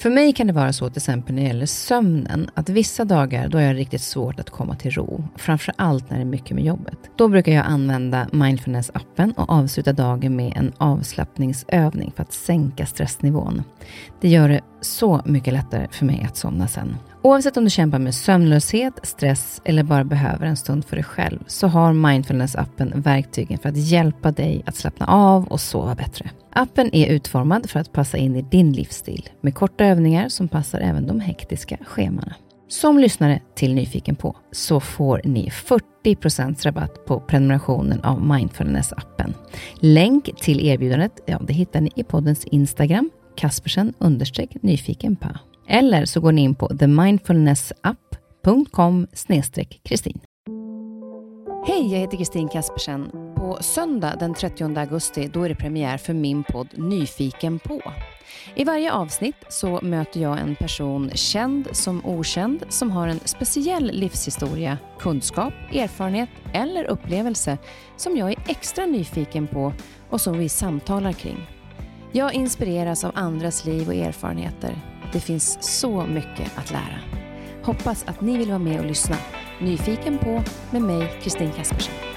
För mig kan det vara så till exempel när det gäller sömnen, att vissa dagar då har jag riktigt svårt att komma till ro. Framför allt när det är mycket med jobbet. Då brukar jag använda mindfulness-appen och avsluta dagen med en avslappningsövning för att sänka stressnivån. Det gör det så mycket lättare för mig att somna sen. Oavsett om du kämpar med sömnlöshet, stress eller bara behöver en stund för dig själv så har Mindfulness-appen verktygen för att hjälpa dig att slappna av och sova bättre. Appen är utformad för att passa in i din livsstil med korta övningar som passar även de hektiska schemana. Som lyssnare till Nyfiken på så får ni 40% rabatt på prenumerationen av Mindfulness-appen. Länk till erbjudandet ja, det hittar ni i poddens Instagram, kaspersen nyfikenpa. Eller så går ni in på themindfulnessapp.com kristin. Hej, jag heter Kristin Kaspersen. På söndag den 30 augusti då är det premiär för min podd Nyfiken på. I varje avsnitt så möter jag en person, känd som okänd, som har en speciell livshistoria, kunskap, erfarenhet eller upplevelse som jag är extra nyfiken på och som vi samtalar kring. Jag inspireras av andras liv och erfarenheter det finns så mycket att lära. Hoppas att ni vill vara med och lyssna. Nyfiken på med mig, Kristin Kaspersen.